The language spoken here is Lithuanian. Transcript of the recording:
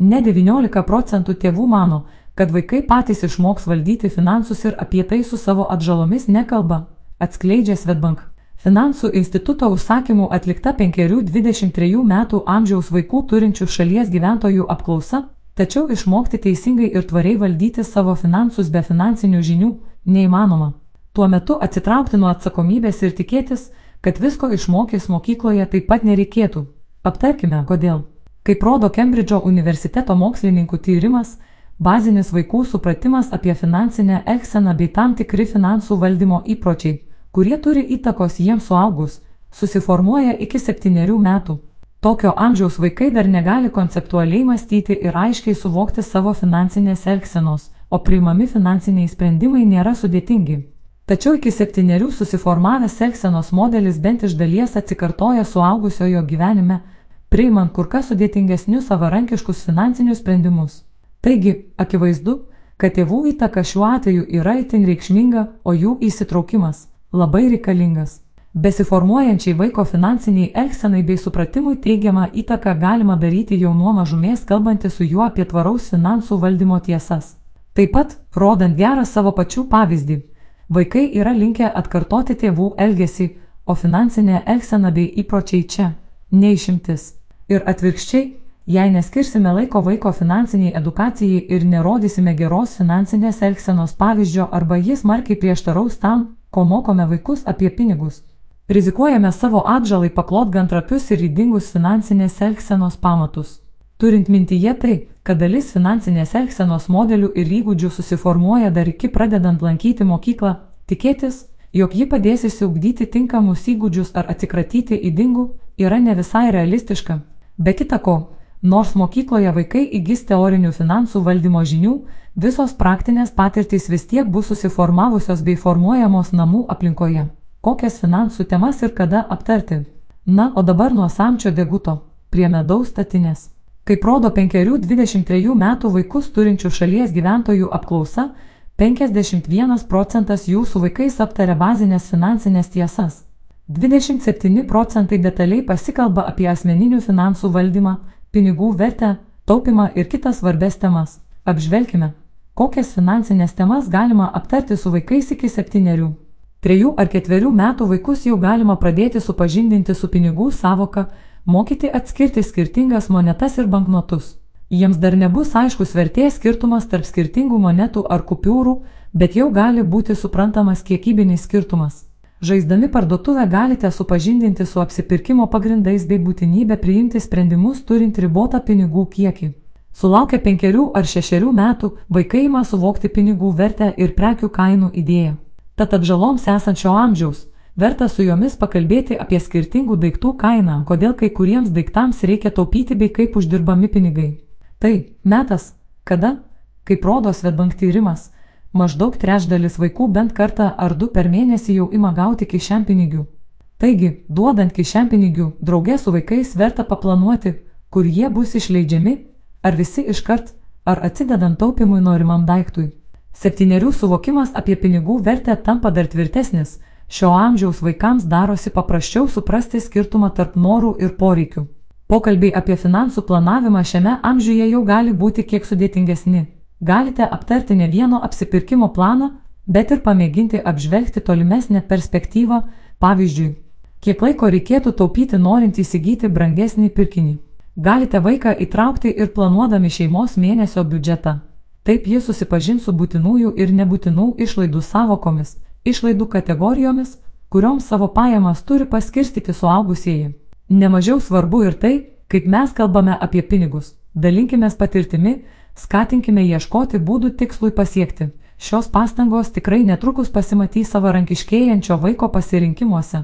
Ne 19 procentų tėvų mano, kad vaikai patys išmoks valdyti finansus ir apie tai su savo atžalomis nekalba, atskleidžia Svetbank. Finansų instituto užsakymų atlikta 5-23 metų amžiaus vaikų turinčių šalies gyventojų apklausa, tačiau išmokti teisingai ir tvariai valdyti savo finansus be finansinių žinių neįmanoma. Tuo metu atsitraukti nuo atsakomybės ir tikėtis, kad visko išmokys mokykloje taip pat nereikėtų. Aptarkime, kodėl. Kaip rodo Kembridžo universiteto mokslininkų tyrimas, bazinis vaikų supratimas apie finansinę elgseną bei tam tikri finansų valdymo įpročiai, kurie turi įtakos jiems suaugus, susiformuoja iki septyniarių metų. Tokio amžiaus vaikai dar negali konceptualiai mąstyti ir aiškiai suvokti savo finansinės elgsenos, o priimami finansiniai sprendimai nėra sudėtingi. Tačiau iki septyniarių susiformavęs elgsenos modelis bent iš dalies atsikartoja suaugusiojo gyvenime, priimant kur kas sudėtingesnius savarankiškus finansinius sprendimus. Taigi, akivaizdu, kad tėvų įtaka šiuo atveju yra itin reikšminga, o jų įsitraukimas labai reikalingas. Besiformuojančiai vaiko finansiniai elgsenai bei supratimui teigiamą įtaką galima daryti jau nuo mažumės kalbantį su juo apie tvaraus finansų valdymo tiesas. Taip pat, rodant gerą savo pačių pavyzdį, Vaikai yra linkę atkartoti tėvų elgesį, o finansinė elgsena bei įpročiai čia - neišimtis. Ir atvirkščiai, jei neskirsime laiko vaiko finansiniai edukacijai ir nerodysime geros finansinės elgsenos pavyzdžio arba jis markiai prieštaraus tam, ko mokome vaikus apie pinigus. Rizikuojame savo atžalai paklot gan trapius ir įdingus finansinės elgsenos pamatus. Turint mintyje tai, kad dalis finansinės elgsenos modelių ir įgūdžių susiformuoja dar iki pradedant lankyti mokyklą, tikėtis, jog ji padės įsiugdyti tinkamus įgūdžius ar atsikratyti įdingų, yra ne visai realistiška. Be kita ko, nors mokykloje vaikai įgis teorinių finansų valdymo žinių, visos praktinės patirtys vis tiek bus susiformavusios bei formuojamos namų aplinkoje. Kokias finansų temas ir kada aptarti? Na, o dabar nuo samčio deguto prie medaus statinės. Kaip rodo 5-23 metų vaikus turinčių šalies gyventojų apklausa, 51 procentas jų su vaikais aptaria bazinės finansinės tiesas. 27 procentai detaliai pasikalba apie asmeninių finansų valdymą, pinigų vertę, taupimą ir kitas svarbes temas. Apžvelkime, kokias finansinės temas galima aptarti su vaikais iki septyniarių. Trejų ar ketverių metų vaikus jau galima pradėti supažindinti su pinigų savoka, mokyti atskirti skirtingas monetas ir banknotus. Jiems dar nebus aiškus vertės skirtumas tarp skirtingų monetų ar kupiūrų, bet jau gali būti suprantamas kiekybinis skirtumas. Žaisdami parduotuvę galite supažindinti su apsipirkimo pagrindais bei būtinybę priimti sprendimus turint ribotą pinigų kiekį. Sulaukę penkerių ar šešerių metų vaikai ima suvokti pinigų vertę ir prekių kainų idėją. Tad atžaloms esančio amžiaus Verta su jomis pakalbėti apie skirtingų daiktų kainą, kodėl kai kuriems daiktams reikia taupyti bei kaip uždirbami pinigai. Tai metas, kada, kaip rodo Svetbank tyrimas, maždaug trečdalis vaikų bent kartą ar du per mėnesį jau ima gauti kišenpinigių. Taigi, duodant kišenpinigių, draugė su vaikais verta paplanuoti, kur jie bus išleidžiami, ar visi iškart, ar atsidedant taupimui norimam daiktui. Septyniarių suvokimas apie pinigų vertę tampa dar tvirtesnis Šio amžiaus vaikams darosi paprasčiau suprasti skirtumą tarp norų ir poreikių. Pokalbiai apie finansų planavimą šiame amžiuje jau gali būti kiek sudėtingesni. Galite aptarti ne vieno apsipirkimo planą, bet ir pamėginti apžvelgti tolimesnę perspektyvą, pavyzdžiui, kiek laiko reikėtų taupyti norint įsigyti brangesnį pirkinį. Galite vaiką įtraukti ir planuodami šeimos mėnesio biudžetą. Taip jis susipažins su būtinųjų ir nebūtinų išlaidų savokomis išlaidų kategorijomis, kurioms savo pajamas turi paskirstyti suaugusieji. Nemažiau svarbu ir tai, kaip mes kalbame apie pinigus. Dalinkime patirtimi, skatinkime ieškoti būdų tikslui pasiekti. Šios pastangos tikrai netrukus pasimatys savarankiškėjančio vaiko pasirinkimuose.